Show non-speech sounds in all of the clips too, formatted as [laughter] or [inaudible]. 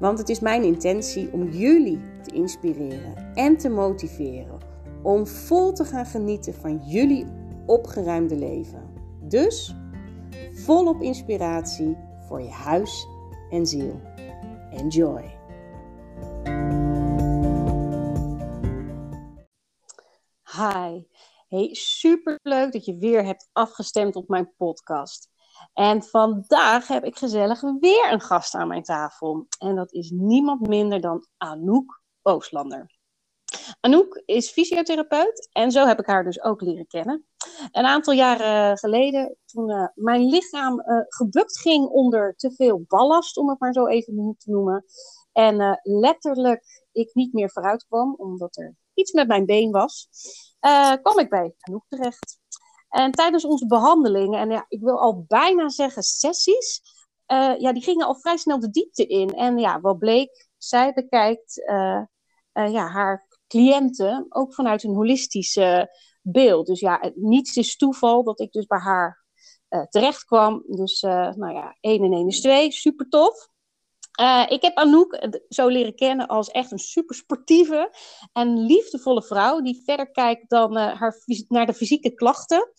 Want het is mijn intentie om jullie te inspireren en te motiveren om vol te gaan genieten van jullie opgeruimde leven. Dus volop inspiratie voor je huis en ziel. Enjoy! Hi, hey, super leuk dat je weer hebt afgestemd op mijn podcast. En vandaag heb ik gezellig weer een gast aan mijn tafel. En dat is niemand minder dan Anouk Ooslander. Anouk is fysiotherapeut en zo heb ik haar dus ook leren kennen. Een aantal jaren geleden, toen uh, mijn lichaam uh, gebukt ging onder te veel ballast, om het maar zo even te noemen. En uh, letterlijk ik niet meer vooruit kwam, omdat er iets met mijn been was, kwam ik bij Anouk terecht. En tijdens onze behandelingen, en ja, ik wil al bijna zeggen sessies, uh, ja, die gingen al vrij snel de diepte in. En ja, wat bleek, zij bekijkt uh, uh, ja, haar cliënten ook vanuit een holistische beeld. Dus ja, niets is toeval dat ik dus bij haar terecht kwam. Dus nou ja, 1 en 1 is 2, super tof. Uh, ik heb Anouk zo leren kennen als echt een super sportieve en liefdevolle vrouw. Die verder kijkt dan uh, haar, naar de fysieke klachten.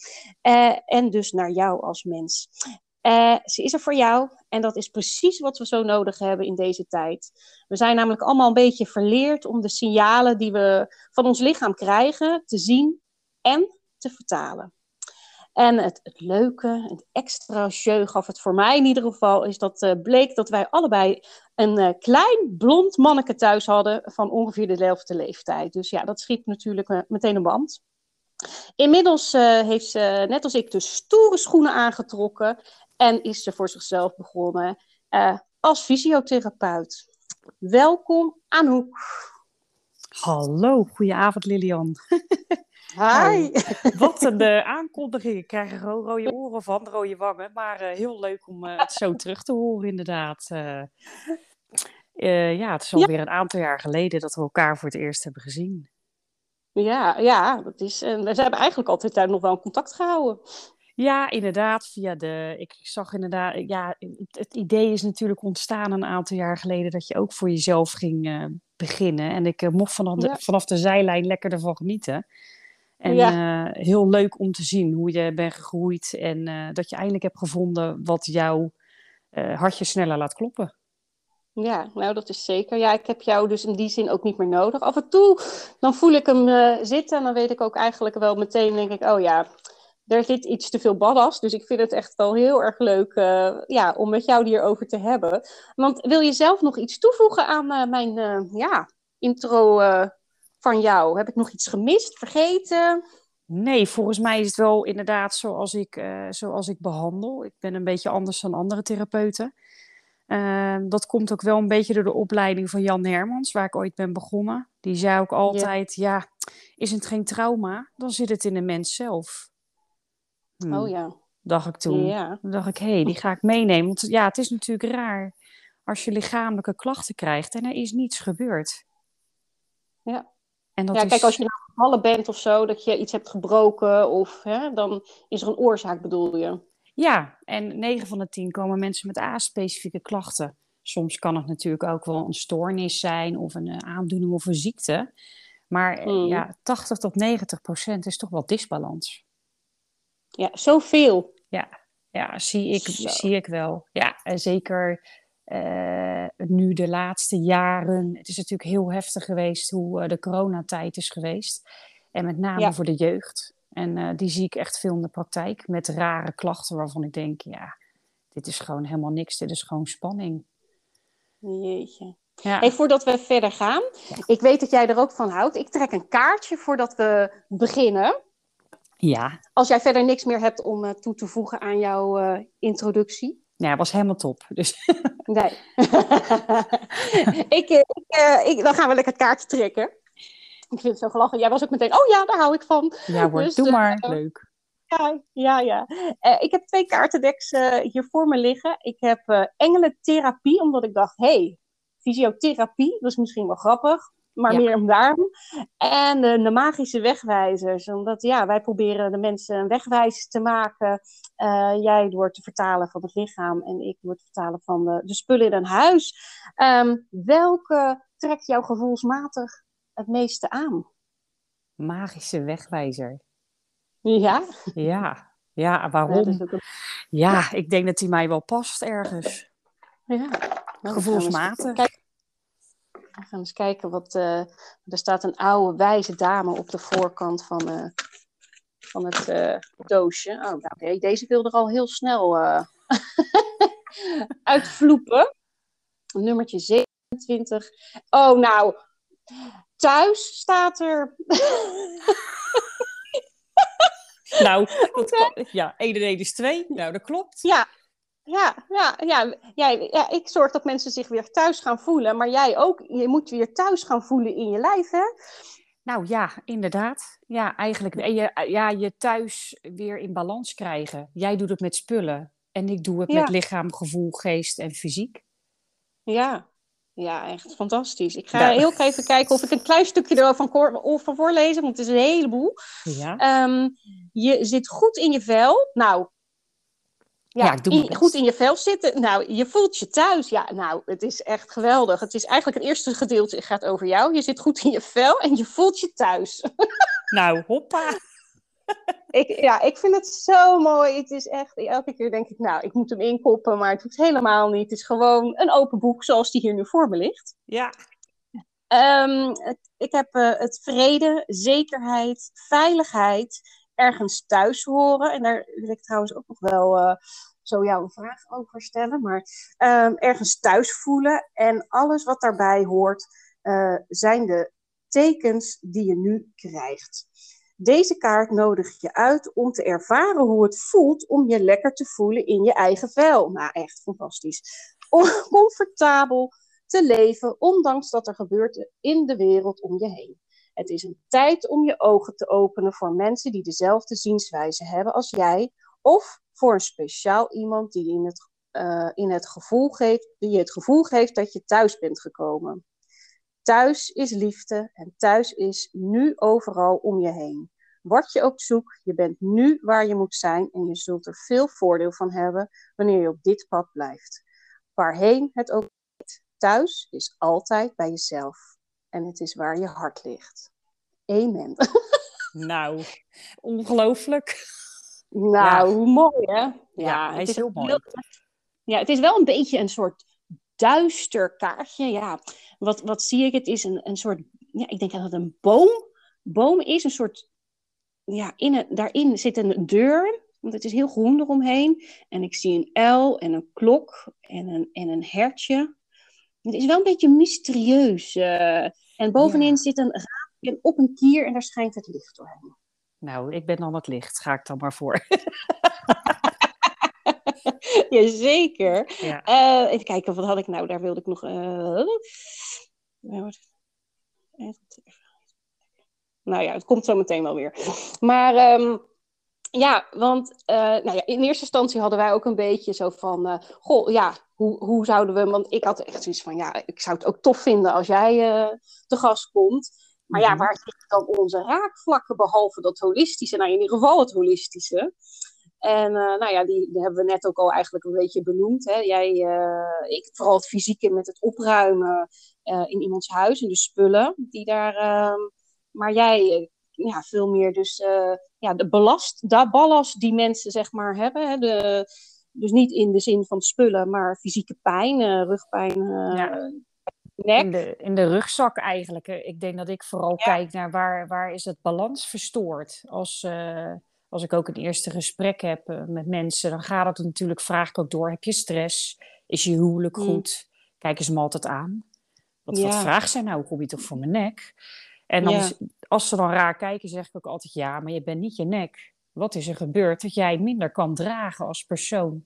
Uh, en dus naar jou als mens. ze is er voor jou en dat is precies wat we zo nodig hebben in deze tijd. We zijn namelijk allemaal een beetje verleerd om de signalen die we van ons lichaam krijgen te zien en te vertalen. En het, leuke, het extra jeu gaf het voor mij in ieder geval, is dat uh, bleek dat wij allebei een uh, klein blond manneke thuis hadden van ongeveer dezelfde leeftijd. Dus ja, dat schiet natuurlijk uh, meteen een band. Inmiddels heeft ze, net als ik, de stoere schoenen aangetrokken en is ze voor zichzelf begonnen als fysiotherapeut. Welkom Anouk. Hallo, goedenavond Lilian. [laughs] Hi. wat een uh, [laughs] aankondiging. Ik krijg er gewoon rode oren van, rode wangen. Maar uh, heel leuk om uh, het zo terug te horen, inderdaad. ja, het is alweer ja. een aantal jaar geleden dat we elkaar voor het eerst hebben gezien. Ja, ja dat is, en we hebben eigenlijk altijd daar nog wel contact gehouden. Ja, inderdaad. Via de, ik zag inderdaad, ja, het, het idee is natuurlijk ontstaan een aantal jaar geleden dat je ook voor jezelf ging beginnen. En ik mocht vanaf de, ja. vanaf de zijlijn lekker ervan genieten. En ja. uh, heel leuk om te zien hoe je bent gegroeid en uh, dat je eindelijk hebt gevonden wat jouw uh, hartje sneller laat kloppen. Ja, nou dat is zeker. Ja, ik heb jou dus in die zin ook niet meer nodig. Af en toe dan voel ik hem zitten en dan weet ik ook eigenlijk wel meteen, denk ik, oh ja, er zit iets te veel ballast. Dus ik vind het echt wel heel erg leuk ja, om met jou hierover te hebben. Want wil je zelf nog iets toevoegen aan mijn ja, intro van jou? Heb ik nog iets gemist, vergeten? Nee, volgens mij is het wel inderdaad zoals ik, uh, zoals ik behandel. Ik ben een beetje anders dan andere therapeuten. Uh, dat komt ook wel een beetje door de opleiding van Jan Hermans, waar ik ooit ben begonnen. Die zei ook altijd, ja, ja is het geen trauma, dan zit het in de mens zelf. Hm. Oh ja. Dacht ik toen. Ja. Dan dacht ik, hé, hey, die ga ik meenemen. Want ja, het is natuurlijk raar als je lichamelijke klachten krijgt en er is niets gebeurd. Ja. En dat ja, kijk, als je nou gevallen bent of zo, dat je iets hebt gebroken, of, hè, dan is er een oorzaak, bedoel je? Ja, en 9 van de 10 komen mensen met A-specifieke klachten. Soms kan het natuurlijk ook wel een stoornis zijn, of een uh, aandoening of een ziekte. Maar mm. ja, 80 tot 90 procent is toch wel disbalans. Ja, zoveel. Ja, ja zie, ik, zie ik wel. Ja, en zeker uh, nu de laatste jaren, het is natuurlijk heel heftig geweest hoe uh, de coronatijd is geweest. En met name ja. voor de jeugd. En uh, die zie ik echt veel in de praktijk met rare klachten waarvan ik denk, ja, dit is gewoon helemaal niks, dit is gewoon spanning. Jeetje. Ja. Hey, voordat we verder gaan, ja. ik weet dat jij er ook van houdt. Ik trek een kaartje voordat we beginnen. Ja. Als jij verder niks meer hebt om toe te voegen aan jouw introductie. Ja, was helemaal top. Dus. Nee. [laughs] ik, ik, ik, dan gaan we lekker het kaartje trekken. Ik vind het zo gelachen. Jij was ook meteen, oh ja, daar hou ik van. Ja hoor, dus, doe maar. Leuk. Ja, ja, ja. ik heb twee kaartendeks hier voor me liggen. Ik heb engelentherapie, omdat ik dacht, hey, fysiotherapie, dat is misschien wel grappig maar meer om daarom. En de, de, magische wegwijzers, omdat ja, wij proberen de mensen een wegwijzer te maken. Uh, jij door te vertalen van het lichaam en ik door te vertalen van de, de spullen in een huis. Um, welke trekt jou gevoelsmatig het meeste aan? Magische wegwijzer. Ja? Ja, ja waarom? Ja, ik denk dat die mij wel past ergens. Ja. Gevoelsmatig. Kijk, we gaan eens kijken wat. Uh, er staat een oude wijze dame op de voorkant van, uh, van het uh, doosje. Oh, nou, deze wil er al heel snel [laughs] uitvloepen. Nummertje 27. Oh, nou. Thuis staat er. [laughs] nou, dat ja, 1 en 1 is 2. Nou, dat klopt. Ja, ja, ja, ja, jij, ja, ik zorg dat mensen zich weer thuis gaan voelen, maar jij ook. Je moet weer thuis gaan voelen in je lijf, hè? Nou ja, inderdaad. Ja, eigenlijk. En je, ja, je thuis weer in balans krijgen. Jij doet het met spullen en ik doe het met lichaam, gevoel, geest en fysiek. Ja, ja, echt fantastisch. Ik ga heel even kijken of ik een klein stukje ervan van voorlezen, want het is een heleboel. Ja. Um, je zit goed in je vel. Nou, ja, goed in je vel zitten. Nou, je voelt je thuis. Ja, nou, het is echt geweldig. Het is eigenlijk het eerste gedeelte gaat over jou. Je zit goed in je vel en je voelt je thuis. [laughs] Nou, hoppa. ik, ja, ik vind het zo mooi. Het is echt, elke keer denk ik, nou, ik moet hem inkoppen, maar het hoeft helemaal niet. Het is gewoon een open boek zoals die hier nu voor me ligt. Ja. Um, ik heb uh, het vrede, zekerheid, veiligheid, ergens thuis horen. En daar wil ik trouwens ook nog wel uh, zo jou een vraag over stellen. Maar um, ergens thuis voelen en alles wat daarbij hoort, uh, zijn de tekens die je nu krijgt. Deze kaart nodigt je uit om te ervaren hoe het voelt om je lekker te voelen in je eigen vel. Nou, echt fantastisch. Om comfortabel te leven, ondanks dat er gebeurt in de wereld om je heen. Het is een tijd om je ogen te openen voor mensen die dezelfde zienswijze hebben als jij. Of voor een speciaal iemand die in het, uh, in het gevoel geeft, die je het gevoel geeft dat je thuis bent gekomen. Thuis is liefde en thuis is nu overal om je heen. Wat je ook zoekt, je bent nu waar je moet zijn en je zult er veel voordeel van hebben wanneer je op dit pad blijft. Waarheen het ook thuis is altijd bij jezelf en het is waar je hart ligt. Amen. [laughs] Nou, ongelooflijk. Nou, hoe mooi hè? Ja, ja hij is, heel mooi. ja, het is wel een beetje een soort duister kaartje. Ja, wat, wat zie ik? Het is een, een soort, ja, ik denk dat het een boom, boom is. Een soort, ja, in het, daarin zit een deur. Want het is heel groen eromheen. En ik zie een L en een klok en een, en een hertje. Het is wel een beetje mysterieus. Uh, en bovenin zit een raampje op een kier en daar schijnt het licht doorheen. Nou, ik ben dan het licht. Ga ik dan maar voor. [laughs] Jazeker. Ja. Uh, even kijken, wat had ik nou? Daar wilde ik nog... Uh... Nou ja, het komt zo meteen wel weer. Maar... Um, ja, want uh, nou ja, in eerste instantie hadden wij ook een beetje zo van, uh, goh, ja, hoe, hoe zouden we, want ik had echt zoiets van, ja, ik zou het ook tof vinden als jij uh, te gast komt. Maar ja, mhm. waar zitten dan onze raakvlakken, behalve dat holistische, nou in ieder geval het holistische. En nou ja, die, die, hebben we net ook al eigenlijk een beetje benoemd. Hè. Jij, ik, vooral het fysieke met het opruimen in iemands huis en de spullen die daar... Ehm, maar jij ja, veel meer dus uh, ja, de ballast, de ballast die mensen zeg maar hebben. Hè, de, dus niet in de zin van spullen, maar fysieke pijn, uh, rugpijn, ja. nek. In de, in de rugzak eigenlijk. Ik denk dat ik vooral kijk naar waar, waar is het balans verstoord. Als, als ik ook een eerste gesprek heb met mensen, dan gaat het natuurlijk, vraag ik ook door, heb je stress? Is je huwelijk mm. goed? Kijken ze me altijd aan. Wat, ja. wat vraagt zij nou? Kom je toch voor mijn nek? En dan, als ze dan raar kijken, zeg ik ook altijd ja, maar je bent niet je nek. Wat is er gebeurd dat jij minder kan dragen als persoon?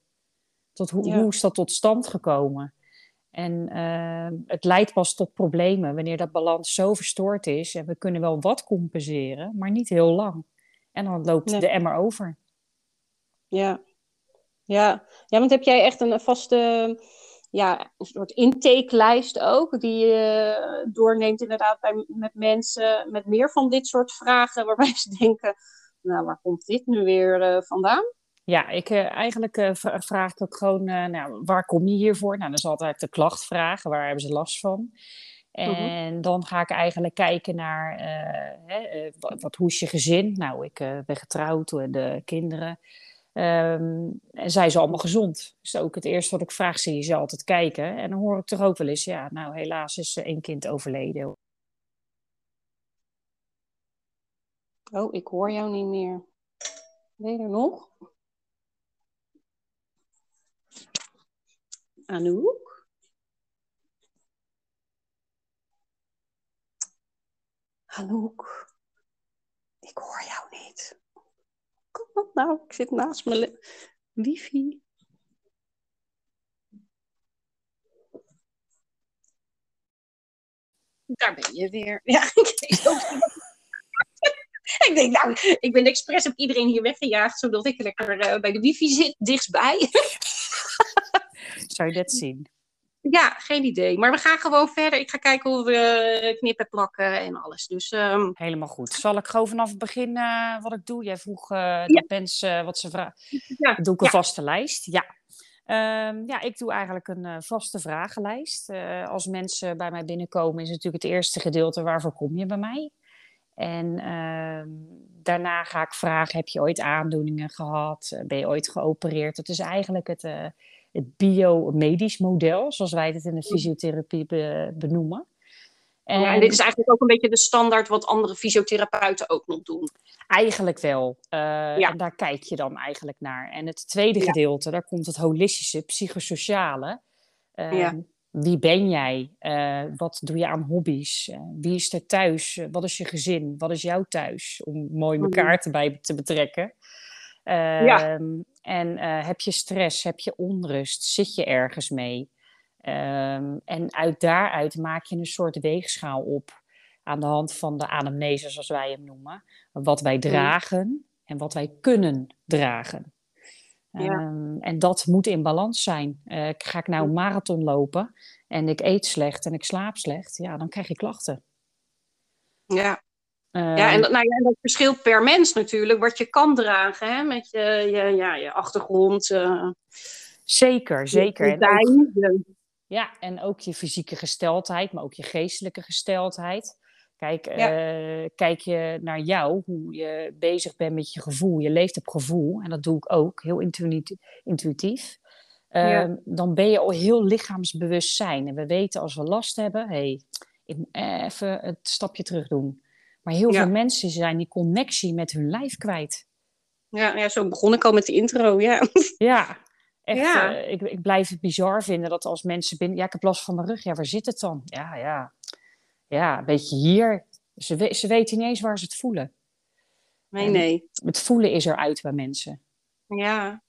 Tot hoe, hoe is dat tot stand gekomen? En uh, het leidt pas tot problemen wanneer dat balans zo verstoord is. En we kunnen wel wat compenseren, maar niet heel lang. En dan loopt de emmer over. Ja. ja. Ja, want heb jij echt een vaste ja, een soort intakelijst ook, die je doorneemt inderdaad bij, met mensen met meer van dit soort vragen, [laughs] waarbij ze denken, nou, waar komt dit nu weer uh, vandaan? Ja, ik, uh, eigenlijk vraag ik ook gewoon, nou, waar kom je hiervoor? Nou, dat is altijd de klachtvraag, waar hebben ze last van? Mhm. En dan ga ik eigenlijk kijken naar, hè, wat, wat, hoe is je gezin? Nou, ik ben getrouwd en de kinderen. Um, en zijn ze allemaal gezond? Dus ook het eerste wat ik vraag, zie je ze altijd kijken. En dan hoor ik toch ook wel eens, ja, nou helaas is één kind overleden. Oh, ik hoor jou niet meer. Ben je er nog? Anouk? Anouk? Ik hoor jou niet. Kom op nou, ik zit naast mijn wifi. Daar ben je weer. Ja, [laughs] ik denk, nou, ik ben expres heb iedereen hier weggejaagd, zodat ik lekker uh, bij de wifi zit, dichtstbij. Zou je dat zien? Ja, geen idee. Maar we gaan gewoon verder. Ik ga kijken hoe we eh, knippen, plakken en alles. Dus, um... Helemaal goed. Zal ik gewoon vanaf het begin uh, wat ik doe? Jij vroeg uh, ja. mensen wat ze vragen. Ja. Doe ik een ja. vaste lijst? Ja. Um, ja, ik doe eigenlijk een vaste vragenlijst. als mensen bij mij binnenkomen, is het natuurlijk het eerste gedeelte: waarvoor kom je bij mij? En uh, daarna ga ik vragen: heb je ooit aandoeningen gehad? Ben je ooit geopereerd? Dat is eigenlijk het, het biomedisch model, zoals wij het in de fysiotherapie be benoemen. En... Ja, en dit is eigenlijk ook een beetje de standaard wat andere fysiotherapeuten ook nog doen. Eigenlijk wel. Uh, ja. En daar kijk je dan eigenlijk naar. En het tweede ja. gedeelte, daar komt het holistische, psychosociale. Uh, ja. Wie ben jij? Uh, wat doe je aan hobby's? wie is er thuis? wat is je gezin? Wat is jouw thuis? Om mooi mhm. elkaar erbij te betrekken. Ja. Ehm, en uh, heb je stress, heb je onrust, zit je ergens mee? Um, en uit daaruit maak je een soort weegschaal op aan de hand van de anamnese, zoals wij hem noemen. Wat wij dragen en wat wij kunnen dragen. Ja. Um, en dat moet in balans zijn. Uh, ga ik nou een marathon lopen en ik eet slecht en ik slaap slecht, ja, dan krijg je klachten. Ja, ja, en, ehm, nou ja, dat verschilt per mens natuurlijk, wat je kan dragen hè, met je, je, ja, je achtergrond. Uh, zeker, zeker. En ook, ja, en ook je fysieke gesteldheid, maar ook je geestelijke gesteldheid. Kijk, ja. uh, kijk je naar jou, hoe je bezig bent met je gevoel. Je leeft op gevoel, en dat doe ik ook, heel intuïtief. Uh, ja. Ehm, dan ben je al heel lichaamsbewust zijn. En we weten als we last hebben, hé, hey, even het stapje terug doen. Maar heel ja. veel mensen zijn die connectie met hun lijf kwijt. Ja, ja zo begon ik al met de intro, ja. [laughs] Ja, echt. Ja. Uh, ik, ik blijf het bizar vinden dat als mensen binnen... Ja, ik heb last van mijn rug. Ja, waar zit het dan? Ja, ja. Ja, een beetje hier. Ze, we, ze weten niet eens waar ze het voelen. Nee, nee. Het voelen is eruit bij mensen. Ja.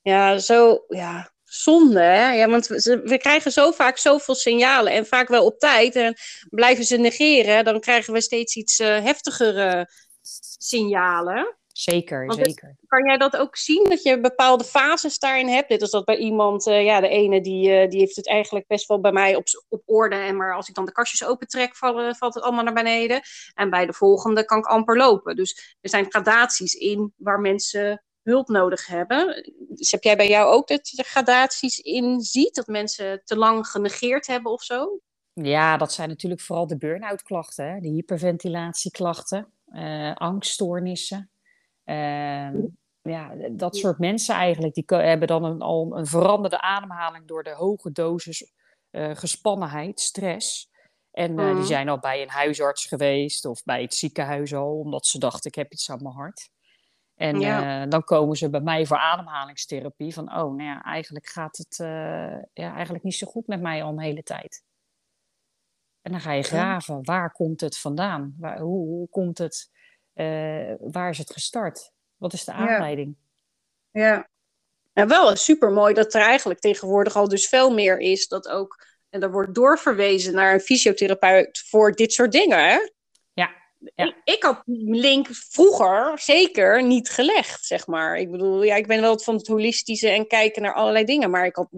Ja, zo... Ja, zonde, hè? Ja, want we, we, krijgen zo vaak zoveel signalen en vaak wel op tijd. En blijven ze negeren, dan krijgen we steeds iets uh, heftigere signalen. Zeker, want zeker. Kan jij dat ook zien, dat je bepaalde fases daarin hebt? Dit is dat bij iemand, uh, ja, de ene die, uh, die heeft het eigenlijk best wel bij mij op, op orde. En maar als ik dan de kastjes opentrek, valt het allemaal naar beneden. En bij de volgende kan ik amper lopen. Dus er zijn gradaties in waar mensen hulp nodig hebben. Dus heb jij bij jou ook dat je gradaties in ziet? Dat mensen te lang genegeerd hebben of zo? Ja, dat zijn natuurlijk vooral de burn-out klachten, de hyperventilatieklachten, uh, angststoornissen. Uh, ja, dat soort mensen eigenlijk, die hebben dan een, al een veranderde ademhaling door de hoge dosis uh, gespannenheid, stress. En mm. die zijn al bij een huisarts geweest of bij het ziekenhuis al, omdat ze dachten, ik heb iets aan mijn hart. En ja. uh, dan komen ze bij mij voor ademhalingstherapie. Van, oh, nou ja, eigenlijk gaat het uh, ja, eigenlijk niet zo goed met mij al een hele tijd. En dan ga je graven. Waar komt het vandaan? Waar, hoe, hoe komt het? Uh, waar is het gestart? Wat is de aanleiding? Ja. ja. Ja, wel super mooi dat er eigenlijk tegenwoordig al dus veel meer is. Dat ook, en er wordt doorverwezen naar een fysiotherapeut voor dit soort dingen. Hè? Ja. Ik, ik, had die link vroeger zeker niet gelegd, zeg maar. Ik bedoel, ja, ik ben wel van het holistische en kijken naar allerlei dingen. Maar ik had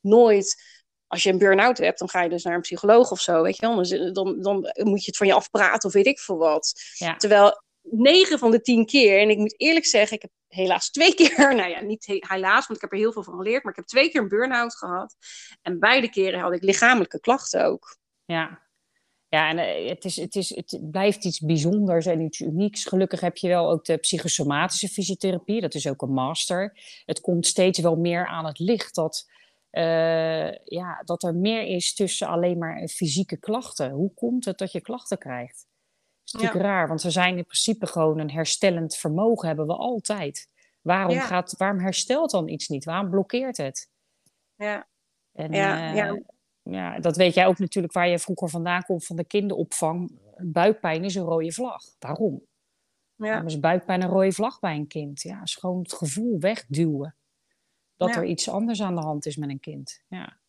nooit als je een burn-out hebt, dan ga je dus naar een psycholoog of zo, weet je wel. Dan, dan, moet je het van je afpraten of weet ik veel wat. Ja. Terwijl negen van de tien keer, en ik moet eerlijk zeggen, ik heb helaas twee [laughs] keer, nou ja, niet helaas, want ik heb er heel veel van geleerd, maar ik heb twee keer een burn-out gehad. En beide keren had ik lichamelijke klachten ook. Ja, ja, en eh, het, is, het, is, het blijft iets bijzonders en iets unieks. Gelukkig heb je wel ook de psychosomatische fysiotherapie. Dat is ook een master. Het komt steeds wel meer aan het licht dat, uh, ja, dat er meer is tussen alleen maar fysieke klachten. Hoe komt het dat je klachten krijgt? is natuurlijk raar, want we zijn in principe gewoon een herstellend vermogen, hebben we altijd. Waarom, gaat, waarom herstelt dan iets niet? Waarom blokkeert het? Ja. En, ja, ja. Ja, dat weet jij ook natuurlijk waar je vroeger vandaan komt van de kinderopvang. Buikpijn is een rode vlag. Waarom? Ja. Waarom is buikpijn een rode vlag bij een kind? Ja, is gewoon het gevoel wegduwen. Dat er iets anders aan de hand is met een kind. Ja.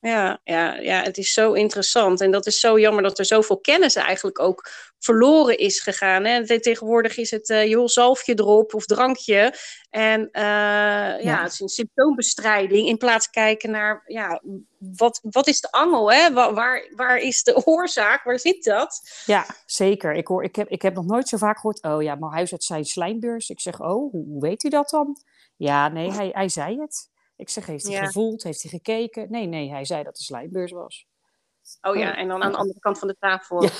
Ja, ja, ja, het is zo interessant. En dat is zo jammer dat er zoveel kennis eigenlijk ook verloren is gegaan. Hè? Tegenwoordig is het uh, joh, zalfje erop of drankje. En uh, ja. het is een symptoombestrijding. In plaats kijken naar ja, wat, wat is de angel? Hè? Waar, waar, is de [laughs] oorzaak? Waar zit dat? Ja, zeker. Ik, hoor, ik, heb, ik heb nog nooit zo vaak gehoord. Oh ja, mijn huisarts zei slijmbeurs. Ik zeg, oh, hoe, hoe weet u dat dan? Ja, nee, hij, hij zei het. Ik zeg, heeft hij gevoeld? Heeft hij gekeken? Nee, nee, hij zei dat de slijmbeurs was. Oh ja, en dan aan de andere kant van de tafel. Ja,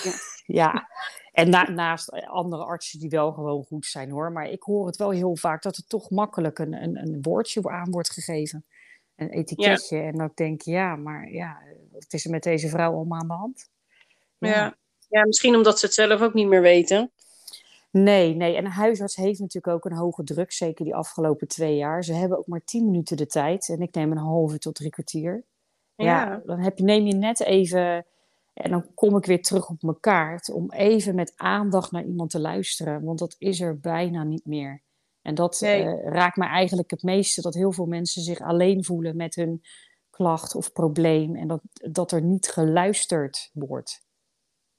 ja. [laughs] en naast andere artsen die wel gewoon goed zijn hoor. Maar ik hoor het wel heel vaak dat er toch makkelijk een, een, een woordje aan wordt gegeven. Een etiketje. En dan denk je, ja, maar ja, wat is er met deze vrouw allemaal aan de hand? Ja. ja, misschien omdat ze het zelf ook niet meer weten. Nee, nee. En een huisarts heeft natuurlijk ook een hoge druk, zeker die afgelopen twee jaar. Ze hebben ook maar tien minuten de tijd en ik neem een halve tot drie kwartier. Ja, dan heb je, neem je net even, en dan kom ik weer terug op mijn kaart, om even met aandacht naar iemand te luisteren, want dat is er bijna niet meer. En dat eh, raakt mij eigenlijk het meeste, dat heel veel mensen zich alleen voelen met hun klacht of probleem en dat, dat er niet geluisterd wordt.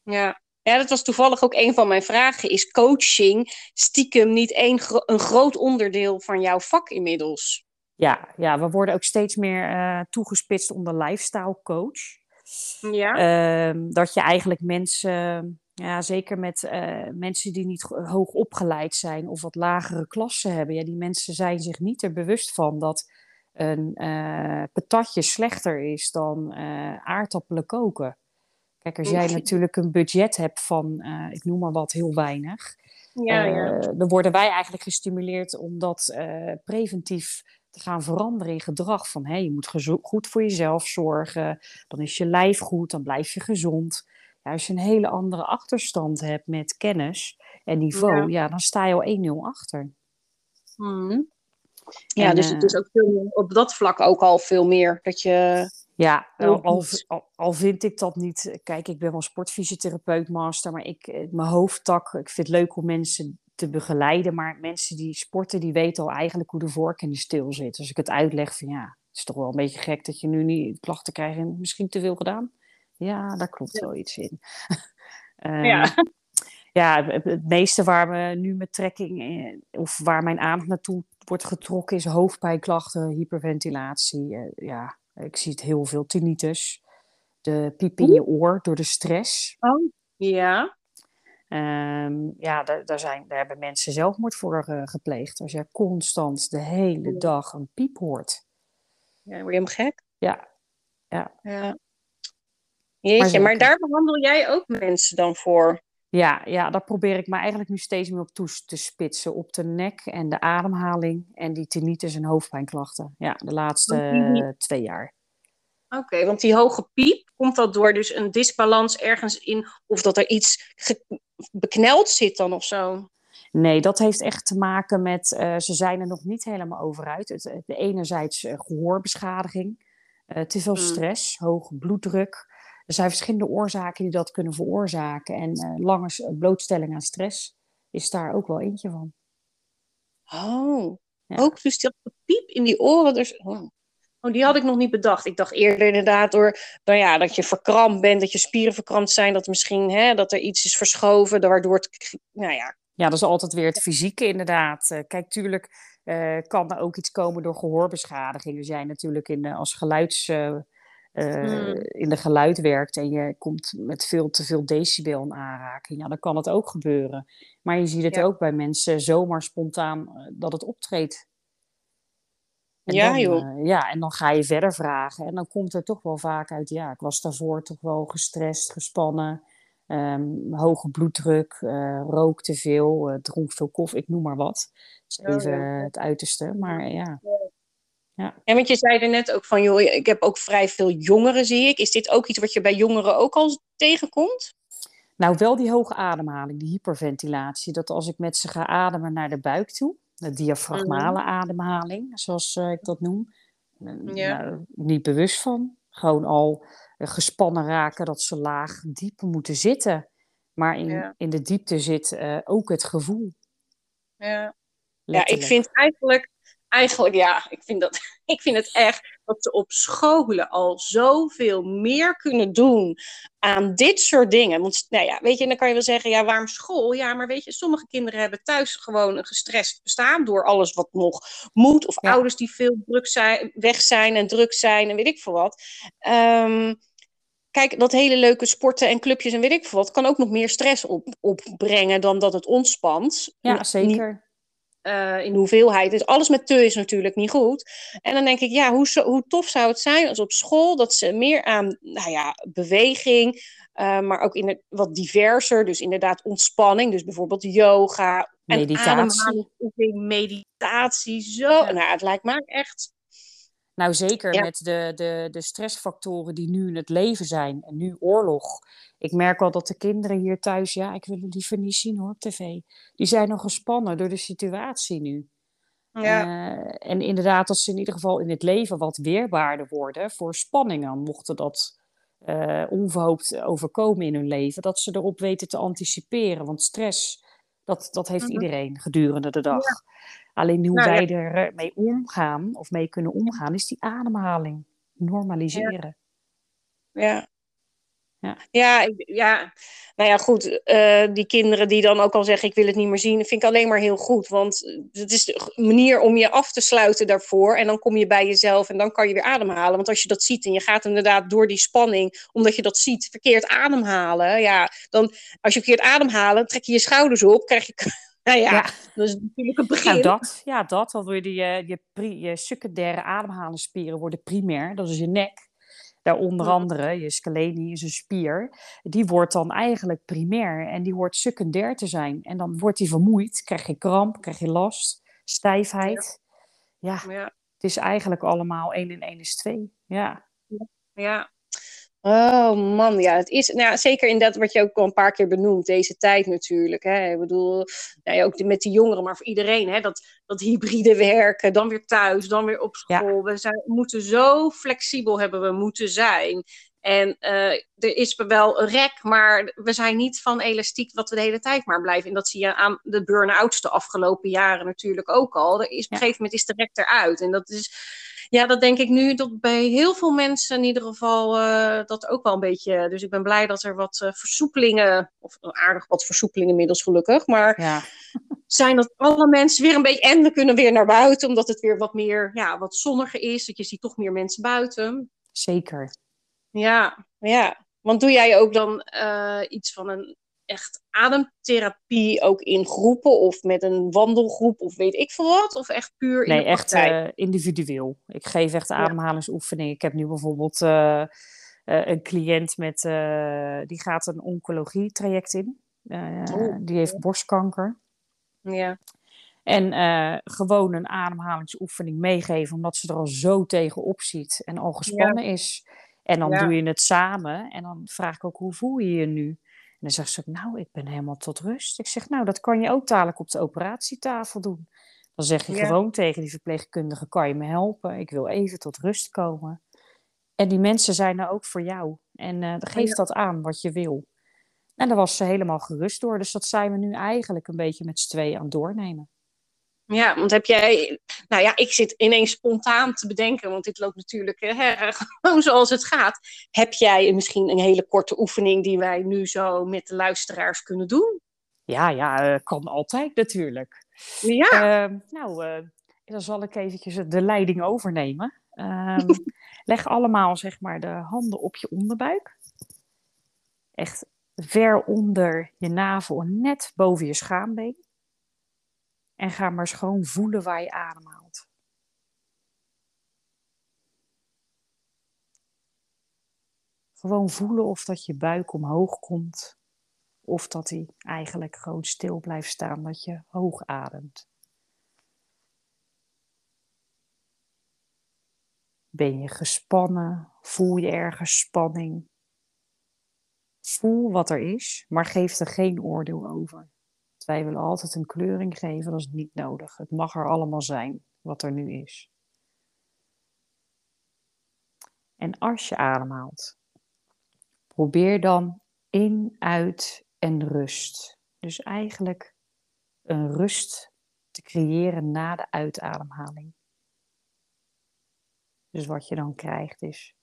Ja, ja, dat was toevallig ook een van mijn vragen. Is coaching stiekem niet een, een groot onderdeel van jouw vak inmiddels? Ja, ja we worden ook steeds meer uh, toegespitst onder lifestyle coach. Ja. Uh, dat je eigenlijk mensen, ja, zeker met uh, mensen die niet hoog opgeleid zijn of wat lagere klassen hebben, ja, die mensen zijn zich niet er bewust van dat een uh, patatje slechter is dan aardappelen koken. Kijk, als jij natuurlijk een budget hebt van, uh, ik noem maar wat, heel weinig, ja, ja. Uh, dan worden wij eigenlijk gestimuleerd om dat uh, preventief te gaan veranderen in gedrag. Van hey, je moet goed voor jezelf zorgen, dan is je lijf goed, dan blijf je gezond. Ja, als je een hele andere achterstand hebt met kennis en niveau, ja, ja dan sta je al 1-0 achter. Hmm. Ja, en, dus het is ook veel, op dat vlak ook al veel meer dat je ja, al, al, vind ik dat niet. Kijk, ik ben wel sportfysiotherapeut, master, maar ik, eh, mijn hoofdtak, ik vind het leuk om mensen te begeleiden. Maar mensen die sporten, die weten al eigenlijk hoe de vork in de stil zit. Als ik het uitleg van ja, het is toch wel een beetje gek dat je nu niet klachten krijgt en misschien te veel gedaan. Ja, daar klopt wel iets in. um, [laughs] ja. ja, het meeste waar we nu met trekking, eh, of waar mijn aandacht naartoe wordt getrokken, is hoofdpijnklachten, hyperventilatie. Ja, ik zie het heel veel tinnitus. De piep in je oor door de stress. Oh, ja. Um, ja, daar, daar, zijn, daar hebben mensen zelfmoord voor uh, gepleegd. Als je constant de hele dag een piep hoort. Ja, word je hem gek? Ja. Ja. ja. Jeetje, maar, maar daar behandel jij ook mensen dan voor? Ja, ja, daar probeer ik me eigenlijk nu steeds meer op toe te spitsen. Op de nek en de ademhaling en die tinnitus en hoofdpijnklachten. Ja, de laatste twee jaar. Oké, want die hoge piep, komt dat door dus een disbalans ergens in... of dat er iets bekneld zit dan of zo? Nee, dat heeft echt te maken met... Uh, ze zijn er nog niet helemaal over uit. Het, enerzijds uh, gehoorbeschadiging, uh, te veel hmm. stress, hoge bloeddruk... Er zijn verschillende oorzaken die dat kunnen veroorzaken. En uh, lange blootstelling aan stress is daar ook wel eentje van. Oh, Ook dus dat piep in die oren. Dus, oh. oh. die had ik nog niet bedacht. Ik dacht eerder inderdaad door nou ja, dat je verkrampt bent, dat je spieren verkrampt zijn, dat misschien hè, dat er iets is verschoven, waardoor het, nou ja. Ja, dat is altijd weer het fysieke inderdaad. Eh, kijk, tuurlijk uh, kan er ook iets komen door gehoorbeschadiging. Als jij natuurlijk in, als geluids... Uh, hmm. in de geluid werkt en je komt met veel te veel decibel in aanraking, ja, dan kan het ook gebeuren. Maar je ziet het ook bij mensen zomaar spontaan dat het optreedt. En ja, dan, joh. ja, en dan ga je verder vragen. En dan komt er toch wel vaak uit, ja, ik was daarvoor toch wel gestrest, gespannen. Um, hoge bloeddruk, uh, rook te veel, uh, dronk veel koffie, ik noem maar wat. Dat is even oh, ja. het uiterste, maar ja. ja. En want je zei er net ook van, joh, ik heb ook vrij veel jongeren, zie ik. Is dit ook iets wat je bij jongeren ook al tegenkomt? Nou, wel die hoge ademhaling, die hyperventilatie. Dat als ik met ze ga ademen naar de buik toe, de diafragmale mm. ademhaling, zoals uh, ik dat noem. Ja. Nou, niet bewust van. Gewoon al gespannen raken dat ze laag, diep moeten zitten. Maar in, in de diepte zit uh, ook het gevoel. Ja. ja, ik vind eigenlijk, eigenlijk ja, ik vind, dat, [laughs] ik vind het echt dat ze op scholen al zoveel meer kunnen doen aan dit soort dingen. Want nou ja, weet je, dan kan je wel zeggen, ja, waarom school? Ja, maar weet je, sommige kinderen hebben thuis gewoon een gestrest bestaan door alles wat nog moet. Of ouders die veel druk zijn, weg zijn en druk zijn en weet ik veel wat. Um, kijk, dat hele leuke sporten en clubjes en weet ik veel wat, kan ook nog meer stress op, opbrengen dan dat het ontspant. Ja, zeker. Uh, in hoeveelheid. Dus alles met te is natuurlijk niet goed. En dan denk ik, ja, hoe, hoe tof zou het zijn als op school dat ze meer aan nou ja, beweging, uh, maar ook in het, wat diverser, dus inderdaad ontspanning, dus bijvoorbeeld yoga meditatie. en meditatie. Zo, nou, het lijkt me echt nou, zeker met de, de, de stressfactoren die nu in het leven zijn en nu oorlog. Ik merk al dat de kinderen hier thuis, ja, ik wil het liever niet zien hoor op tv. Die zijn nog gespannen door de situatie nu. Ja. Uh, en inderdaad, dat ze in ieder geval in het leven wat weerbaarder worden voor spanningen, mochten dat uh, onverhoopt overkomen in hun leven, dat ze erop weten te anticiperen. Want stress, dat, dat heeft mhm. iedereen gedurende de dag. Ja. Alleen hoe nou, wij ja. ermee omgaan, of mee kunnen omgaan, is die ademhaling normaliseren. Ja. Ja, ja, ja. nou ja, goed. Uh, die kinderen die dan ook al zeggen: Ik wil het niet meer zien, vind ik alleen maar heel goed. Want het is de manier om je af te sluiten daarvoor. En dan kom je bij jezelf en dan kan je weer ademhalen. Want als je dat ziet en je gaat inderdaad door die spanning, omdat je dat ziet, verkeerd ademhalen. Ja, dan als je verkeerd ademhalen, trek je je schouders op, krijg je Nou ja, ja, dat is natuurlijk een begin. Nou, dat, ja, dat. Dan worden je, je, je secundaire ademhalingsspieren worden primair. Dat is je nek. Daar onder andere, je scaleni is een spier. Die wordt dan eigenlijk primair en die hoort secundair te zijn. En dan wordt die vermoeid, krijg je kramp, krijg je last, stijfheid. Ja, ja. het is eigenlijk allemaal 1 in 1 is 2. Ja. Ja, Oh man, ja, het is nou, zeker in dat wat je ook al een paar keer benoemt, deze tijd natuurlijk. Hè. Ik bedoel, nou ja, ook met de jongeren, maar voor iedereen, hè, dat, dat hybride werken, dan weer thuis, dan weer op school. We zijn, moeten zo flexibel hebben we moeten zijn. En uh, er is wel een rek, maar we zijn niet van elastiek wat we de hele tijd maar blijven. En dat zie je aan de burn-outs de afgelopen jaren natuurlijk ook al. Er is, Op een gegeven moment is de rek eruit. En dat is ja, dat denk ik nu dat bij heel veel mensen in ieder geval uh, dat ook wel een beetje. Dus ik ben blij dat er wat uh, versoepelingen, of aardig wat versoepelingen inmiddels gelukkig, maar ja. zijn dat alle mensen weer een beetje. En we kunnen weer naar buiten, omdat het weer wat meer, ja, wat zonniger is. Dat je ziet toch meer mensen buiten. Zeker. Ja, ja. Want doe jij ook dan uh, iets van een echt ademtherapie ook in groepen of met een wandelgroep of weet ik veel wat? Of echt puur in nee, echt uh, individueel. Ik geef echt ademhalingsoefeningen. Ik heb nu bijvoorbeeld uh, uh, een cliënt met, die gaat een oncologie traject in. die heeft borstkanker. Ja. En gewoon een ademhalingsoefening meegeven, omdat ze er al zo tegenop ziet en al gespannen ja. is. En dan ja. doe je het samen. En dan vraag ik ook, hoe voel je je nu? En dan zegt ze, nou, ik ben helemaal tot rust. Ik zeg, nou, dat kan je ook dadelijk op de operatietafel doen. Dan zeg je gewoon tegen die verpleegkundige, kan je me helpen? Ik wil even tot rust komen. En die mensen zijn er ook voor jou. En uh, geeft ja. dat aan wat je wil. En daar was ze helemaal gerust door. Dus dat zijn we nu eigenlijk een beetje met z'n tweeën aan het doornemen. Ja, want heb jij, nou ja, ik zit ineens spontaan te bedenken, want dit loopt natuurlijk hè, [laughs] gewoon zoals het gaat. Heb jij misschien een hele korte oefening die wij nu zo met de luisteraars kunnen doen? Ja, ja, kan altijd natuurlijk. Ja. Uh, nou, uh, dan zal ik eventjes de leiding overnemen. Um, [laughs] leg allemaal zeg maar de handen op je onderbuik. Echt ver onder je navel en net boven je schaambeen. En ga maar gewoon voelen waar je ademhaalt. Gewoon voelen of dat je buik omhoog komt. Of dat hij eigenlijk gewoon stil blijft staan, dat je hoog ademt. Ben je gespannen? Voel je ergens spanning? Voel wat er is, maar geef er geen oordeel over. Wij willen altijd een kleuring geven, dat is niet nodig. Het mag er allemaal zijn wat er nu is. En als je ademhaalt, probeer dan in, uit en rust. Dus eigenlijk een rust te creëren na de uitademhaling. Dus wat je dan krijgt is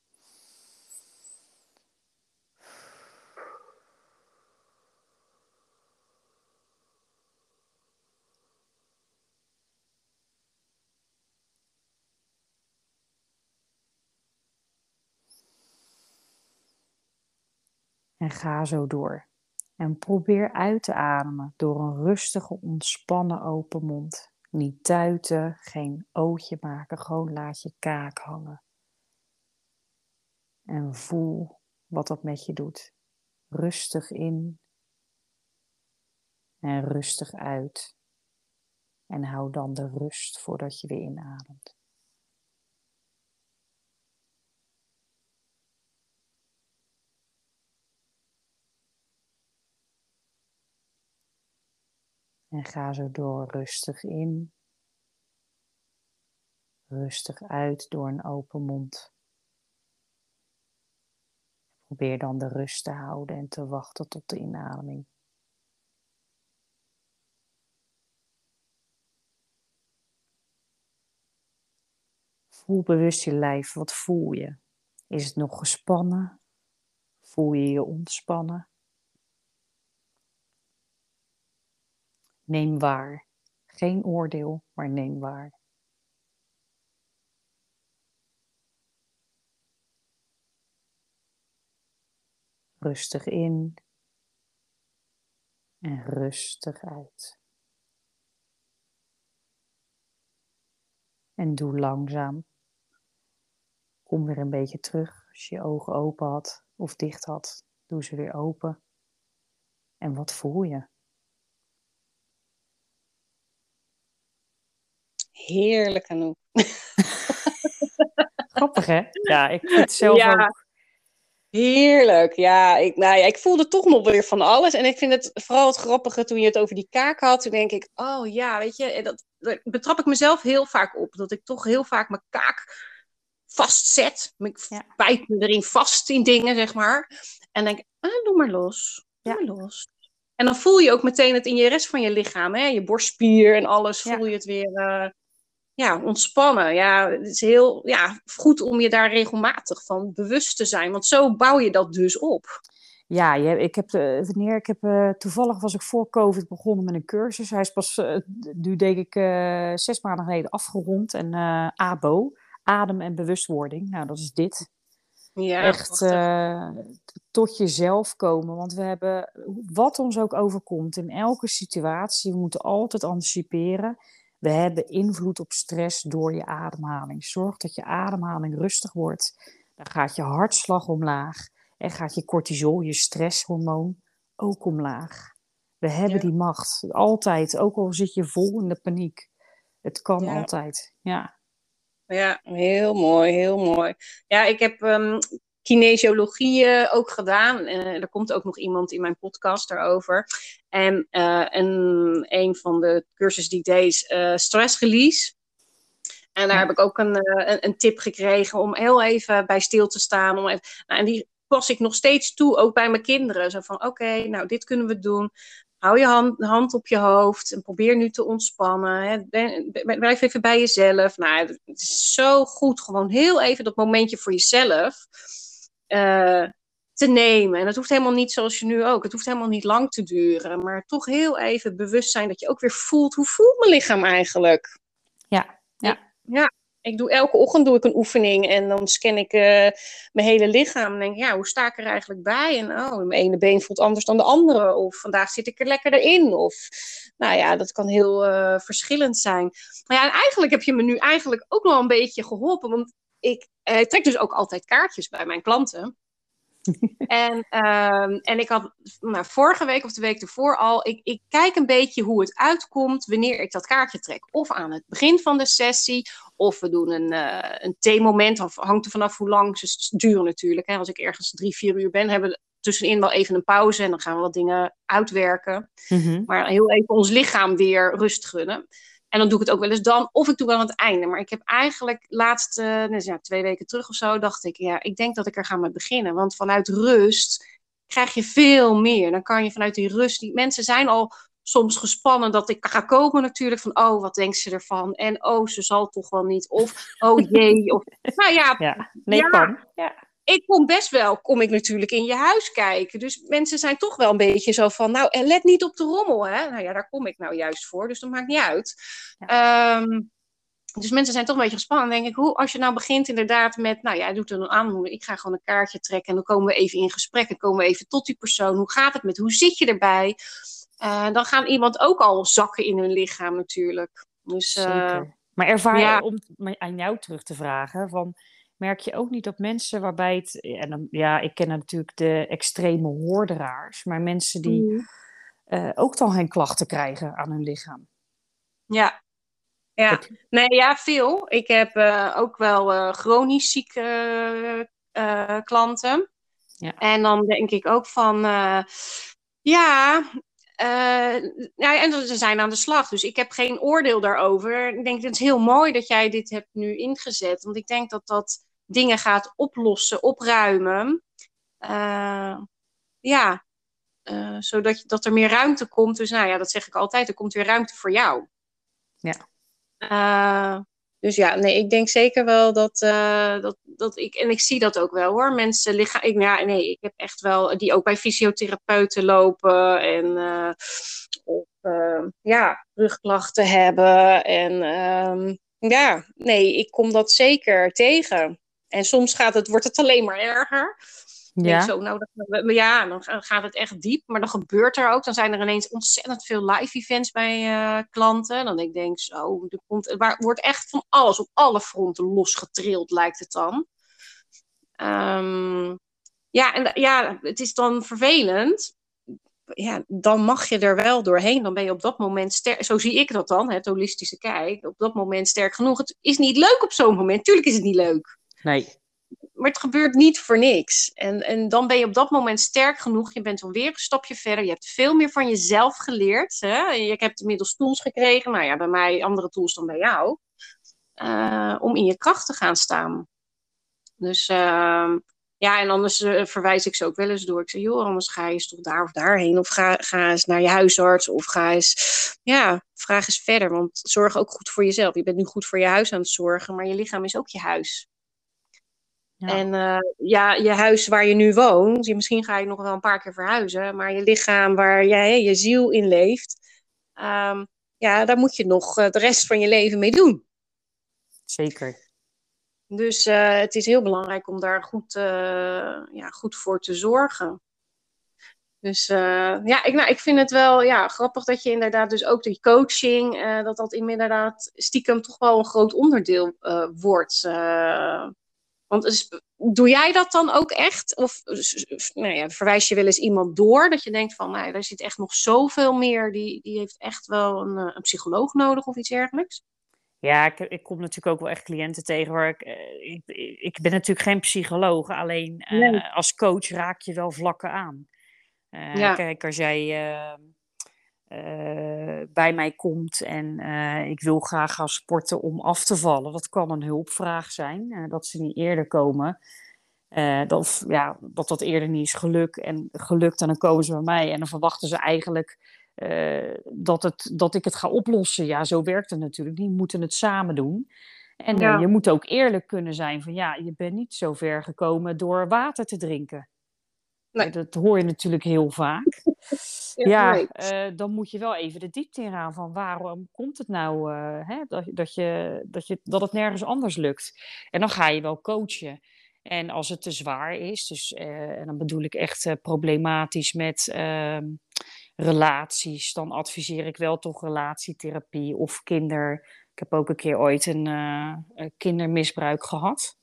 En ga zo door. En probeer uit te ademen door een rustige, ontspannen open mond. Niet tuiten, geen ootje maken, gewoon laat je kaak hangen. En voel wat dat met je doet. Rustig in en rustig uit. En hou dan de rust voordat je weer inademt. En ga zo door rustig in, rustig uit door een open mond. Probeer dan de rust te houden en te wachten tot de inademing. Voel bewust je lijf. Wat voel je? Is het nog gespannen? Voel je je ontspannen? Neem waar. Geen oordeel, maar neem waar. Rustig in en rustig uit. En doe langzaam. Kom weer een beetje terug. Als je je ogen open had of dicht had, doe ze weer open. En wat voel je? Heerlijk, Anouk. [laughs] Grappig, hè? Ja, ik vind het zelf ook. Heerlijk, ja. Ik, nou ja. ik voelde toch nog weer van alles. En ik vind het vooral het grappige toen je het over die kaak had. Toen denk ik, oh ja, weet je, dat, dat betrap ik mezelf heel vaak op. Dat ik toch heel vaak mijn kaak vastzet. Ik ja. bijt me erin vast in dingen, zeg maar. En denk, ah, doe maar los. Doe ja. maar los. En dan voel je ook meteen het in je rest van je lichaam. Hè? Je borstspier en alles, voel je het weer... Uh, ja, ontspannen. Ja, het is heel ja, goed om je daar regelmatig van bewust te zijn. Want zo bouw je dat dus op. Ja, ik heb, uh, wanneer ik heb, uh, toevallig was ik voor COVID begonnen met een cursus. Hij is pas, uh, nu denk ik, zes maanden geleden afgerond. En ABO, adem en bewustwording. Nou, dat is dit. Ja, Echt tot jezelf komen. Want we hebben, wat ons ook overkomt, in elke situatie, we moeten altijd anticiperen. We hebben invloed op stress door je ademhaling. Zorg dat je ademhaling rustig wordt. Dan gaat je hartslag omlaag en gaat je cortisol, je stresshormoon, ook omlaag. We hebben die macht. Altijd, ook al zit je vol in de paniek. Het kan altijd, ja. Ja, heel mooi, heel mooi. Ja, ik heb um, kinesiologie ook gedaan. En uh, er komt ook nog iemand in mijn podcast daarover. En uh, een, een van de cursussen die ik deed is stress release. En daar heb ik ook een, een, een, tip gekregen om heel even bij stil te staan. Om even, nou, en die pas ik nog steeds toe, ook bij mijn kinderen. Zo van, oké, nou, dit kunnen we doen. hou je hand, hand op je hoofd en probeer nu te ontspannen. Hè. blijf even bij jezelf. Nou, het is zo goed, gewoon heel even dat momentje voor jezelf uh, te nemen. En dat hoeft helemaal niet zoals je nu ook. Het hoeft helemaal niet lang te duren. Maar toch heel even bewust zijn dat je ook weer voelt, hoe voelt mijn lichaam eigenlijk? Ja, ja. Ja, ik doe elke ochtend doe ik een oefening en dan scan ik uh, mijn hele lichaam. En denk, ja, hoe sta ik er eigenlijk bij? En oh, mijn ene been voelt anders dan de andere. Of vandaag zit ik er lekkerder in. Of, nou ja, dat kan heel uh, verschillend zijn. Maar ja, en eigenlijk heb je me nu eigenlijk ook nog een beetje geholpen. Want ik uh, trek dus ook altijd kaartjes bij mijn klanten. [laughs] en, um, en ik had nou, vorige week of de week ervoor al, ik, ik kijk een beetje hoe het uitkomt wanneer ik dat kaartje trek. Of aan het begin van de sessie, of we doen een, uh, een theemoment, of hangt er vanaf hoe lang ze duren natuurlijk. Hè. Als ik ergens drie, vier uur ben, hebben we tussenin wel even een pauze en dan gaan we wat dingen uitwerken. Mm-hmm. Maar heel even ons lichaam weer rust gunnen. En dan doe ik het ook wel eens dan, of ik doe wel aan het einde. Maar ik heb eigenlijk laatst, uh, ja, twee weken terug of zo, dacht ik, ja, ik denk dat ik er ga mee beginnen. Want vanuit rust krijg je veel meer. Dan kan je vanuit die rust, die mensen zijn al soms gespannen dat ik ga komen natuurlijk. Van, oh, wat denkt ze ervan? En oh, ze zal toch wel niet. Of, oh jee. Of, [laughs] nou ja. ja nee, ja, kan. Ja ik kom best wel, kom ik natuurlijk in je huis kijken. Dus mensen zijn toch wel een beetje zo van, nou, en let niet op de rommel, hè. Nou ja, daar kom ik nou juist voor, dus dat maakt niet uit. Ehm, dus mensen zijn toch een beetje gespannen. Dan denk ik, hoe, als je nou begint inderdaad met, nou ja, doet er een aanmoediging. Ik ga gewoon een kaartje trekken en dan komen we even in gesprek. En komen we even tot die persoon. Hoe gaat het met, hoe zit je erbij? Uh, dan gaan iemand ook al zakken in hun lichaam natuurlijk. Dus, uh, maar ervaar je, om aan jou terug te vragen, van merk je ook niet dat mensen waarbij het, en dan, ja, ik ken natuurlijk de extreme hoorderaars, maar mensen die mm. uh, ook dan geen klachten krijgen aan hun lichaam. Ja, ja. nee, ja, veel. Ik heb uh, ook wel uh, chronisch zieke klanten. Ja. En dan denk ik ook van, ja, uh, ja, en ze zijn aan de slag. Dus ik heb geen oordeel daarover. Ik denk, het is heel mooi dat jij dit hebt nu ingezet. Want ik denk dat dat dingen gaat oplossen, opruimen. Uh, ja, uh, zodat dat er meer ruimte komt. Dus nou ja, dat zeg ik altijd, er komt weer ruimte voor jou. Ja. Uh, dus ja, nee, ik denk zeker wel dat, dat, dat ik, en ik zie dat ook wel hoor, mensen liggen, ik, ja, nee, ik heb echt wel, die ook bij fysiotherapeuten lopen en of, ja, rugklachten hebben en ehm, ja, nee, ik kom dat zeker tegen. En soms gaat het, wordt het alleen maar erger. Ja. Zo, nou, dan, ja, dan gaat het echt diep. Maar dan gebeurt er ook. Dan zijn er ineens ontzettend veel live events bij uh, klanten. Dan denk ik, zo, er komt, er wordt echt van alles op alle fronten losgetrild, lijkt het dan. Um, ja, en ja, het is dan vervelend. Ja, dan mag je er wel doorheen. Dan ben je op dat moment sterk. Zo zie ik dat dan, het holistische kijk. Op dat moment sterk genoeg. Het is niet leuk op zo'n moment. Tuurlijk is het niet leuk. Nee. Maar het gebeurt niet voor niks. En, en dan ben je op dat moment sterk genoeg. Je bent alweer een stapje verder. Je hebt veel meer van jezelf geleerd. Hè? Je hebt inmiddels tools gekregen. Nou ja, bij mij andere tools dan bij jou. Uh, om in je kracht te gaan staan. Dus uh, ja, en anders uh, verwijs ik ze ook wel eens door. Ik zeg, joh, anders ga je eens toch daar of daarheen. Of ga, ga eens naar je huisarts. Of ga eens, ja, vraag eens verder. Want zorg ook goed voor jezelf. Je bent nu goed voor je huis aan het zorgen. Maar je lichaam is ook je huis. En uh, ja, je huis waar je nu woont, misschien ga je nog wel een paar keer verhuizen, maar je lichaam waar jij je ziel in leeft, um, ja, daar moet je nog uh, de rest van je leven mee doen. Zeker. Dus uh, het is heel belangrijk om daar goed, ja, goed voor te zorgen. Dus ja, ik, nou, ik vind het wel ja, grappig dat je inderdaad dus ook die coaching, dat dat inderdaad stiekem toch wel een groot onderdeel wordt want doe jij dat dan ook echt? Of nou ja, verwijs je wel eens iemand door dat je denkt van, nou, er zit echt nog zoveel meer, die, die heeft echt wel een, eh, een psycholoog nodig of iets dergelijks? Ja, ik, ik, kom natuurlijk ook wel echt cliënten tegen waar ik, eh, ik, ik ben natuurlijk geen psycholoog, alleen uh, als coach raak je wel vlakken aan. Uh, ja. Kijk, als jij uh, bij mij komt en uh, ik wil graag gaan sporten om af te vallen. Dat kan een hulpvraag zijn, uh, dat ze niet eerder komen. dat, ja, dat dat eerder niet is geluk en gelukt en dan komen ze bij mij en dan verwachten ze eigenlijk dat, het, dat ik het ga oplossen. Ja, zo werkt het natuurlijk niet. We moeten het samen doen. En je moet ook eerlijk kunnen zijn van ja, je bent niet zo ver gekomen door water te drinken. Nee. Dat hoor je natuurlijk heel vaak. ja, uh, dan moet je wel even de diepte in gaan van waarom komt het nou uh, hè, dat, dat, je, dat, je, dat het nergens anders lukt. En dan ga je wel coachen. En als het te zwaar is, dus, uh, en dan bedoel ik echt problematisch met ehm, relaties, dan adviseer ik wel toch relatietherapie of kinder. Ik heb ook een keer ooit een kindermisbruik gehad.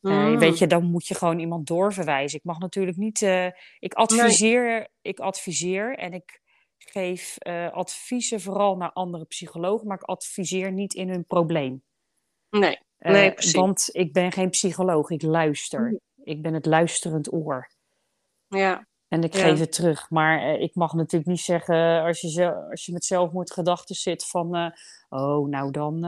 Mm. weet je, dan moet je gewoon iemand doorverwijzen. Ik mag natuurlijk niet. Uh, ik, adviseer, ik adviseer en ik geef uh, adviezen vooral naar andere psychologen, maar ik adviseer niet in hun probleem. Nee, nee precies. Want ik ben geen psycholoog, ik luister. Mm. Ik ben het luisterend oor. Ja. En ik geef het terug. Maar ik mag natuurlijk niet zeggen, als je, als je met zelfmoordgedachten zit, van oh, nou dan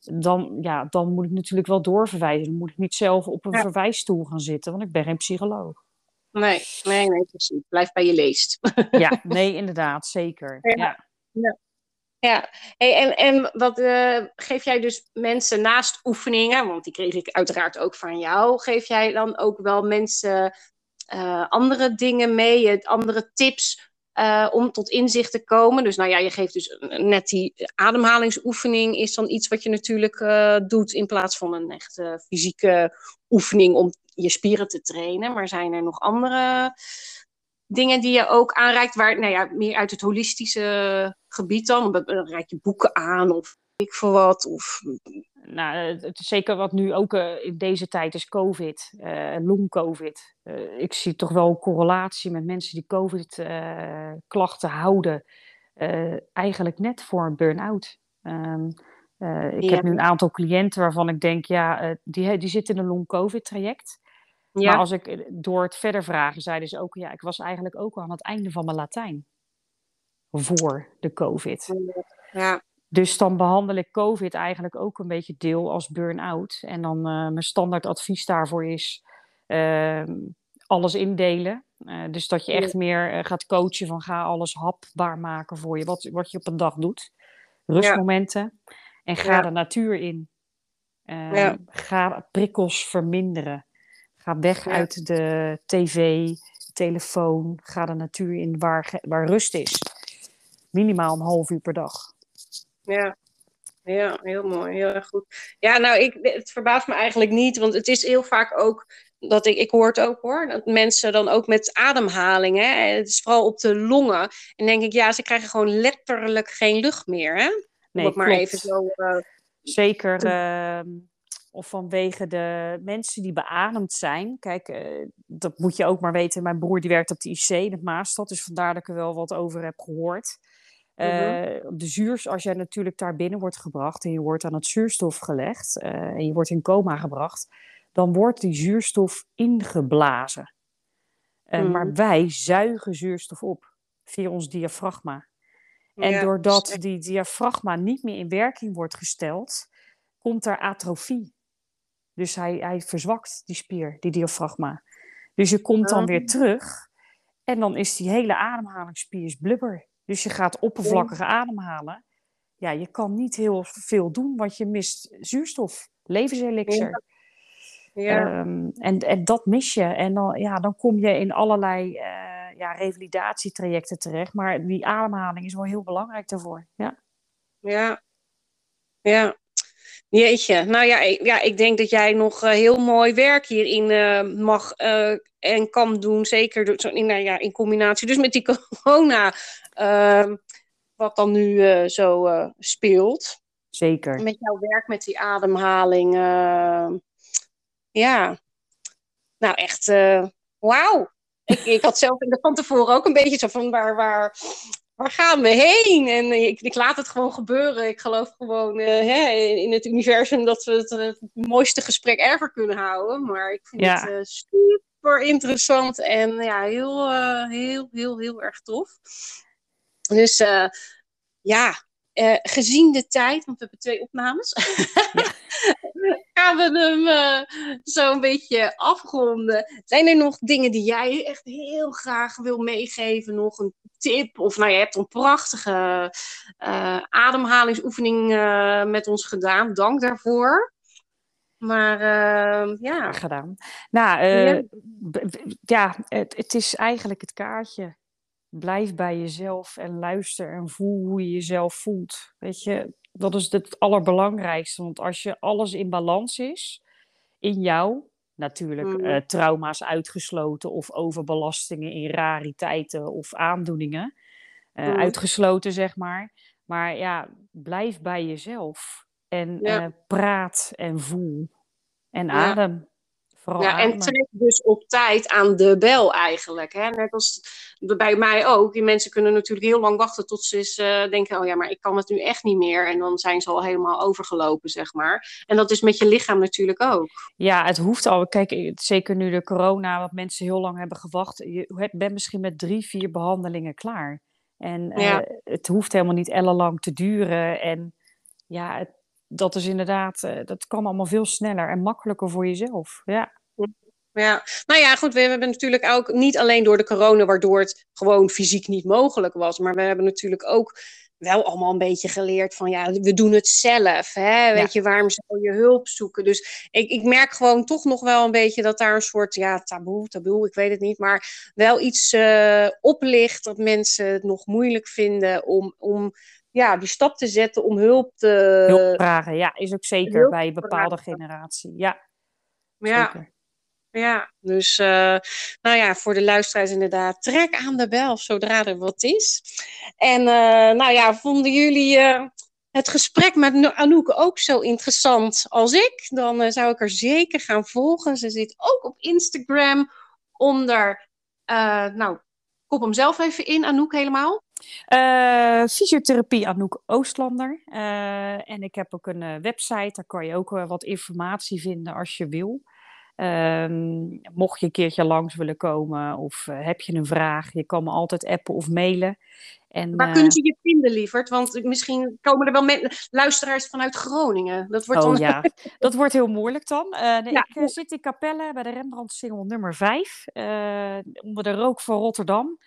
dan, ja, dan moet ik natuurlijk wel doorverwijzen. Dan moet ik niet zelf op een verwijsstoel gaan zitten, want ik ben geen psycholoog. Nee, nee, nee, precies. Blijf bij je leest. ja, [laughs] nee, inderdaad, zeker. Ja. ja. ja. Hey, en, en wat uh, geef jij dus mensen naast oefeningen, want die kreeg ik uiteraard ook van jou, geef jij dan ook wel mensen uh, andere dingen mee, andere tips uh, om tot inzicht te komen. Dus nou ja, je geeft dus net die ademhalingsoefening is dan iets wat je natuurlijk uh, doet in plaats van een echte fysieke oefening om je spieren te trainen. Maar zijn er nog andere dingen die je ook aanreikt, waar, nou ja, meer uit het holistische gebied dan? Reik je boeken aan of ik voor wat? Of... Nou, het is zeker wat nu ook uh, in deze tijd is COVID, uh, long-COVID. Uh, ik zie toch wel een correlatie met mensen die COVID-klachten houden. eigenlijk net voor een burn-out. Um, ik ja. heb nu een aantal cliënten waarvan ik denk, ja, die, die zitten in een long-COVID-traject. Ja. Maar als ik door het verder vragen, zeiden ze ook, ja, ik was eigenlijk ook al aan het einde van mijn Latijn. Voor de COVID. Ja. Dus dan behandel ik COVID eigenlijk ook een beetje deel als burn-out. En dan uh, mijn standaard advies daarvoor is uh, alles indelen. Uh, dus dat je echt meer eh, gaat coachen van ga alles hapbaar maken voor je. Wat, wat je op een dag doet. Rustmomenten. Ja. En ga ja. de natuur in. Ehm, ga prikkels verminderen. Ga weg uit de tv, telefoon. Ga de natuur in waar, waar rust is. Minimaal een half uur per dag. Ja. Ja, heel mooi, heel erg goed. Ja, nou, ik, het verbaast me eigenlijk niet, want het is heel vaak ook dat ik, ik hoor het ook hoor, dat mensen dan ook met ademhaling, hè, het is vooral op de longen. En denk ik, ja, ze krijgen gewoon letterlijk geen lucht meer, hè? Nee, Om maar even zo. Uh, Zeker. Uh, of vanwege de mensen die beademd zijn. Kijk, uh, dat moet je ook maar weten. Mijn broer die werkt op de IC in het Maastad, dus vandaar dat ik er wel wat over heb gehoord. Uh, de zuurs, als jij natuurlijk daar binnen wordt gebracht en je wordt aan het zuurstof gelegd uh, en je wordt in coma gebracht, dan wordt die zuurstof ingeblazen. Uh, mm. Maar wij zuigen zuurstof op via ons diafragma. En ja, doordat die diafragma niet meer in werking wordt gesteld, komt er atrofie. Dus hij, hij verzwakt, die spier, die diafragma. Dus je komt dan weer oh. terug en dan is die hele ademhalingsspier blubber. Dus je gaat oppervlakkig ademhalen. Ja, je kan niet heel veel doen, want je mist zuurstof, levenselixer. Ja. Um, en, en dat mis je. En dan, ja, dan kom je in allerlei uh, ja, revalidatietrajecten terecht. Maar die ademhaling is wel heel belangrijk daarvoor. Ja. Ja. Ja. Jeetje, nou ja, ik, ja, ik denk dat jij nog uh, heel mooi werk hierin uh, mag uh, en kan doen. Zeker in, nou ja, in combinatie dus met die [laughs] corona Ehm, wat dan nu eh, zo eh, speelt. Zeker. Met jouw werk met die ademhaling. Ehm, ja, nou echt, eh, wauw. Ik, ik had zelf van tevoren ook een beetje zo van waar, waar, waar gaan we heen? En ik, ik laat het gewoon gebeuren. Ik geloof gewoon hè, in het universum dat we het, het, mooiste gesprek ever kunnen houden. Maar ik vind ja. het super interessant en ja, heel, heel, heel, heel erg tof. Dus ja, gezien de tijd, want we hebben twee opnames. [laughs] gaan we hem uh, zo een beetje afronden. Zijn er nog dingen die jij echt heel graag wil meegeven? Nog een tip? Of nou, je hebt een prachtige uh, ademhalingsoefening uh, met ons gedaan. Dank daarvoor. Maar uh, ja. Gedaan. Nou, ja, ja het, het, is eigenlijk het kaartje. Blijf bij jezelf en luister en voel hoe je jezelf voelt. Weet je, dat is het allerbelangrijkste. Want als je alles in balans is, in jou, natuurlijk mm. uh, trauma's uitgesloten of overbelastingen in rariteiten of aandoeningen, uh, mm. uitgesloten zeg maar. Maar ja, blijf bij jezelf en ja. uh, praat en voel en ja. adem. Vooral ja, en trek dus op tijd aan de bel eigenlijk. Hè? Net als bij mij ook. Die mensen kunnen natuurlijk heel lang wachten tot ze eens, uh, denken: oh ja, maar ik kan het nu echt niet meer. En dan zijn ze al helemaal overgelopen, zeg maar. En dat is met je lichaam natuurlijk ook. Ja, het hoeft al. Kijk, zeker nu de corona, wat mensen heel lang hebben gewacht. Je bent misschien met drie, vier behandelingen klaar. En uh, ja. het hoeft helemaal niet ellenlang te duren. En ja, het, dat is inderdaad, uh, dat kan allemaal veel sneller en makkelijker voor jezelf. Ja. Ja, nou ja, goed. We hebben natuurlijk ook niet alleen door de corona, waardoor het gewoon fysiek niet mogelijk was. Maar we hebben natuurlijk ook wel allemaal een beetje geleerd van ja, we doen het zelf. Hè? Weet je, waarom zou je hulp zoeken? Dus ik, ik merk gewoon toch nog wel een beetje dat daar een soort ja, taboe, taboe, ik weet het niet, maar wel iets uh, op ligt dat mensen het nog moeilijk vinden om, om ja, die stap te zetten om hulp te. Hulp vragen, ja, is ook zeker bij een bepaalde generatie. Ja. Ja. Zeker. Ja, dus uh, nou ja, voor de luisteraars inderdaad, trek aan de bel zodra er wat is. En uh, nou ja, vonden jullie uh, het gesprek met Anouk ook zo interessant als ik? Dan zou ik er zeker gaan volgen. Ze zit ook op Instagram onder, nou, kop hem zelf even in, Anouk helemaal. Fysiotherapie Anouk Oostlander. en ik heb ook een website, daar kan je ook wat informatie vinden als je wil. Um, mocht je een keertje langs willen komen of uh, heb je een vraag, je kan me altijd appen of mailen. En, Waar uh, kunnen ze je vinden, lieverd? Want misschien komen er wel luisteraars vanuit Groningen. Dat wordt oh dan... ja, [laughs] dat wordt heel moeilijk dan. Uh, nee, ja. Ik zit in Capelle bij de Rembrandt-singel nummer 5, onder de rook van Rotterdam.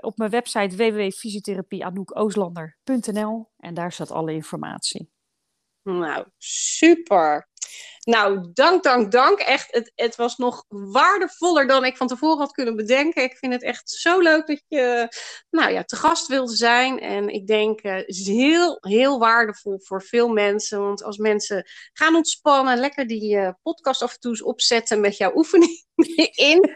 Op mijn website www.fysiotherapieanoekooselander.nl en daar staat alle informatie. Nou, super. Nou, dank, dank, dank. Echt, het, het was nog waardevoller dan ik van tevoren had kunnen bedenken. Ik vind het echt zo leuk dat je nou ja, te gast wilde zijn. En ik denk, uh, het is heel, heel waardevol voor veel mensen. Want als mensen gaan ontspannen, lekker die uh, podcast af en toe eens opzetten met jouw oefening [laughs] in.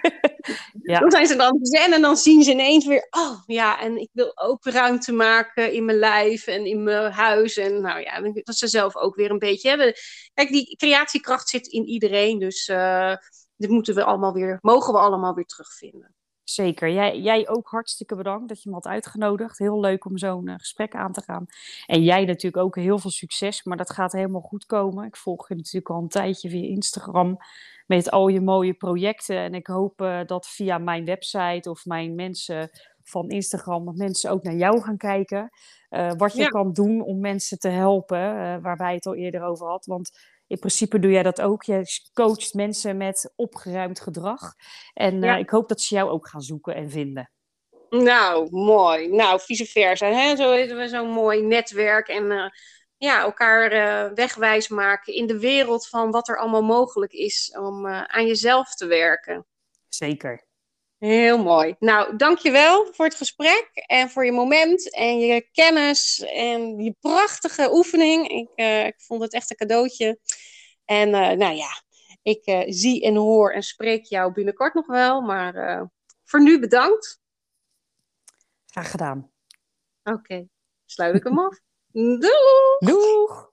Ja. Dan zijn ze dan zen en dan zien ze ineens weer, oh ja, en ik wil ook ruimte maken in mijn lijf en in mijn huis. En nou ja, dat ze zelf ook weer een beetje hebben. Kijk, die creatiekracht zit in iedereen, dus uh, dit moeten we allemaal weer, mogen we allemaal weer terugvinden. Zeker. Jij, jij ook hartstikke bedankt dat je me had uitgenodigd. Heel leuk om zo'n uh, gesprek aan te gaan. En jij natuurlijk ook heel veel succes, maar dat gaat helemaal goed komen. Ik volg je natuurlijk al een tijdje via Instagram met al je mooie projecten. En ik hoop uh, dat via mijn website of mijn mensen van Instagram, dat mensen ook naar jou gaan kijken. Uh, wat je ja. kan doen om mensen te helpen, waar wij het al eerder over hadden. Want in principe doe jij dat ook. Je coacht mensen met opgeruimd gedrag. En ja. ik hoop dat ze jou ook gaan zoeken en vinden. Nou, mooi. Nou, vice versa. Hè? Zo hebben we zo'n mooi netwerk. En ja, elkaar uh, wegwijs maken in de wereld van wat er allemaal mogelijk is om aan jezelf te werken. Zeker. Heel mooi. Nou, dankjewel voor het gesprek en voor je moment en je kennis en je prachtige oefening. Ik, uh, ik vond het echt een cadeautje. En nou ja, ik zie en hoor en spreek jou binnenkort nog wel, maar voor nu bedankt. Graag gedaan. Oké, okay. sluit ik hem af. [laughs] Doeg! Doeg!